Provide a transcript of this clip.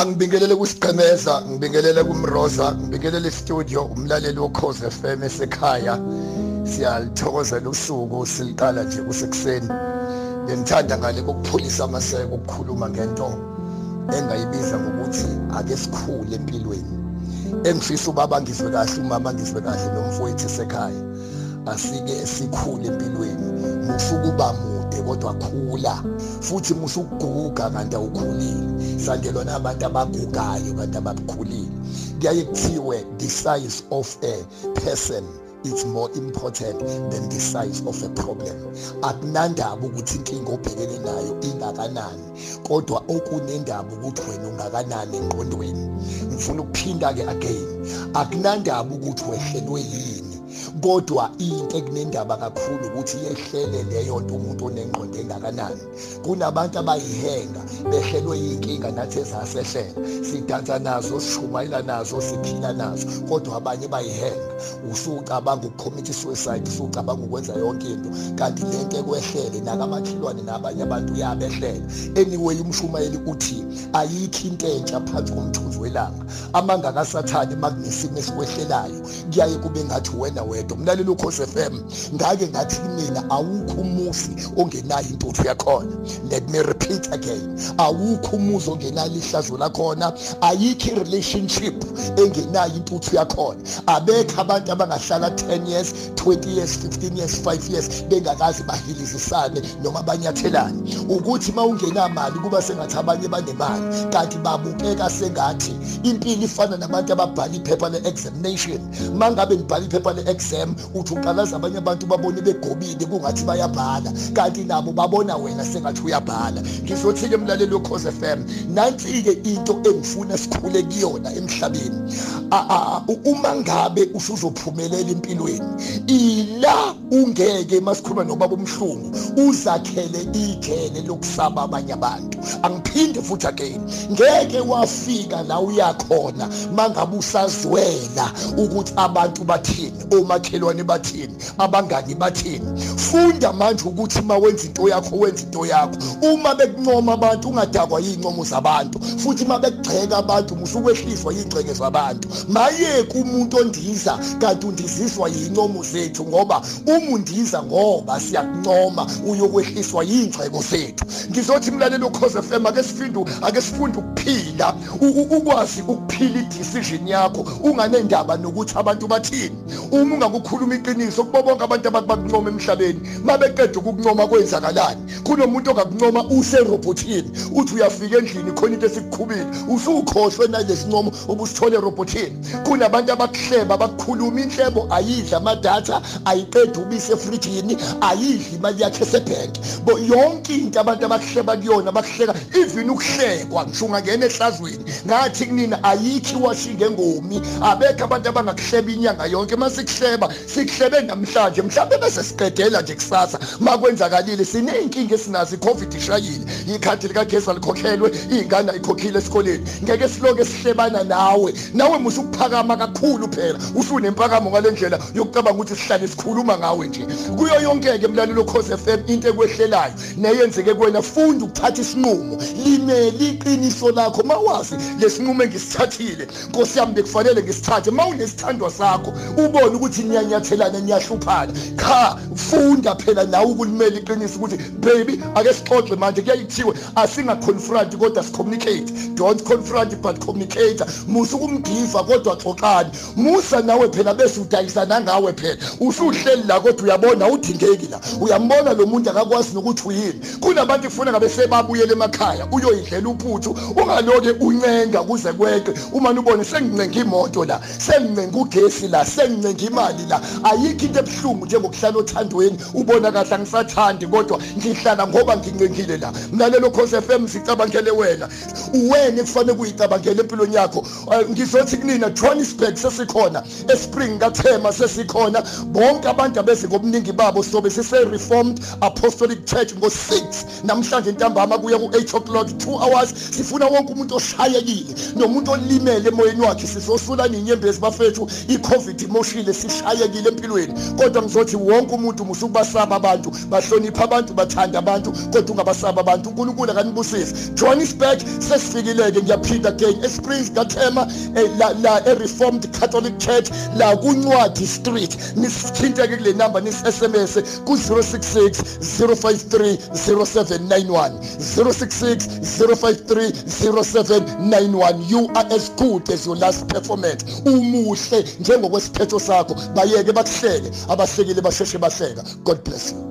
angibingelele kusiqhemeza ngibingelele kumroza ngibingelele istudio umlaleli wokhoze FM esekhaya. Siyalithokozela usuku siliqala nje kusekuseni. Ngithanda ngale kokuphulisa amaseko ukukhuluma ngento engayibiza ngokuthi ake sikhule empilweni. Engifisa ubaba ngizwe kahle umama ngizwe kahle nomfowethu esekhaya. Asike sikhule empilweni. Musukuba mude kodwa khula. Futhi musukuguga kanti awukhulile. Sandelwa nabantu abagugayo kanti abakhulile. Kuyaye kuthiwe the size of a person it's more important than the size of a problem. Akunandaba ukuthi inkinga obhekene nayo ingakanani kodwa okunendaba ukuthi wena ungakanani engqondweni. Ngifuna ukuphinda ke again. Akunandaba ukuthi wehlelwe yini? Kodwa into ekunendaba kakhulu ukuthi yehlele leyo nto umuntu onengqondo engakanani. Kunabantu abayihenga behlelwe yinkinga nathi ezasehlela sidansa nazo sishumayela nazo siphila nazo. Kodwa abanye bayihenga. Usucabanga ukucommit suicide usucabanga ukwenza yonke into. Kanti lento ekwehlele nakamakhelwane nabanye abantu uyabehlela anyway umshumayeli uthi ayikho into entsha phansi komthunzi welanga. Amanga kasathane makunesimo esikwehlelayo kuyaye kube ngathi wena. Wedwa umlaleli ukhosi FM ngake ngathi mina awukho umusi ongenayo intuthu yakhona. Let me repeat again. Awukho umuzi ongenayo ihlazo lakhona. Ayikho relationship engenayo intuthu yakhona. Abekho abantu abangahlala 10 years 20 years 15 years 5 years bengakazi bahilizisane noma banyathelane. Ukuthi mawungenamali kuba sengathi abanye banemali kanti babukeka sengathi impilo ifana nabantu ababhala iphepha le-examination. Mangabe ngibhala iphepha le-exam uthi uqalaza abanye abantu babone begobile kungathi bayabhala. Kanti nabo babona wena sengathi uyabhala. Ngizothi-ke emlaleli wecause f m nansi-ke into engifuna sikhule kuyona emhlabeni uma ngabe usuzophumelela empilweni ila ungeke masikhuluma nobaba omhlungu uzakhele ijele lokusaba abanye abantu. Angiphinde futhi again ngeke wafika la uyakhona mangabe usazwela ukuthi abantu bathini omakhelwane bathini abangani bathini. Funda manje ukuthi uma wenza into yakho wenza into yakho. Uma bekuncoma abantu ungadakwa yincomo zabantu. Futhi uma bekugceka abantu musukwehliswa yingceke zabantu. Mayeke umuntu ondiza kanti undiziswa yincomo zethu ngoba uma undiza ngoba siyakuncoma uyokwehliswa yingceko zethu. Ngizothi mlaleli ukhoze FM ake sifindu ake sifunde ukuphila ukwazi ukuphila idecision yakho unganendaba nokuthi abantu bathini. Uma ungakukhuluma iqiniso kubo bonke abantu abakuncoma emhlabeni mabeqeda ukukuncoma kwenzakalani? Kunomuntu ongakuncoma userobotini uthi uyafika endlini khona into esikukhubile usukhohlwe nalesincomo obusithole erobotini kunabantu abakuhleba bakukhuluma inhlebo ayidla amadatha ayiqeda ubisi efrijini ayidli imali yakhe esebhenki bo yonke into abantu abakuhleba kuyona bakuhleka. Even ukuhlekwa ngisho ungangena ehlazweni. Ngathi kunina ayikho iwashinge ngomi abekho abantu abangakuhleba inyanga yonke. Masikuhleba sikuhlebe namhlanje. Mhlawumbe bese siqedela nje kusasa. Makwenzakalile siney'nkinga esinazo i-covid ishayile ikhadi likagesi alikhokhelwe iy'ngane ayikhokhile esikoleni. Ngeke siloke sihlebana nawe. Nawe musukuphakama kakhulu phela. Usunempakamo ngale ndlela yokucabanga ukuthi sihlale sikhuluma ngawe. Nje. Kuyo yonke-ke mlalelo cause f m into ekwehlelayo neyenzeke kuwena funda ukuthatha isinqumo. Limele iqiniso lakho mawazi lesinqumo engisithathile. Nkosi yami bekufanele ngisithathe. Ma unesithandwa sakho ubone ukuthi niyanyathelana niyahluphana. Cha funda phela nawe ukulimela iqiniso ukuthi baby ake sixoxe manje kuyaye kuthiwe asingaconfront kodwa sicommunicate. Don't confront but communicate musa ukumgiva kodwa xoxani. Musa nawe phela bese udayisana ngawe phela. Usuhleli la kodwa uyabona udingeki la. Uyambona lo muntu akakwazi nokuthi uyini. Kunabantu kufuna ngabe sebabuyele emakhaya uyoyidlela uphuthu ungaloke uncenga kuze kweqe. Uma ubone sengincenga imoto la sengincenga ugesi la sengincenga imali la. Ayikho into ebuhlungu njengokuhlala othandweni ubona kahle angisathandi kodwa ngihlala ngoba ngincengile la. Mlalelo khosi FM sicabangele wena. Uwena kufanele kuyicabangela empilweni yakho. Ngizothi kunina Johannesburg sesikhona eSpring kaThema sesikhona. Bonke abantu beze ngobuningi babo sobe sise reformed apostolic church ngo6 namhlanje ntambama kuya ku8 o'clock 2 hours. Sifuna wonke umuntu oshayekile nomuntu olimele emoyeni wakhe sizosula ninyembezi bafethu icovid imoshile sishayekile empilweni. Kodwa ngizothi wonke umuntu musukubasaba abantu bahlonipha abantu bathanda abantu kodwa ungabasaba abantu. uNkulunkulu akanibusise Johannesburg sesifikileke ngiyaphinda again eSprings kaThema eh, la la eReformed Catholic Church la kuNcwadi Street. Nisithinteke kule number nis SMS ku 066 053 0791 066 053 0791 you are as good as your last performance. Umuhle njengokwesiphetho sakho. Bayeke bakuhleke. Abahlekile basheshe bahleka. God bless you.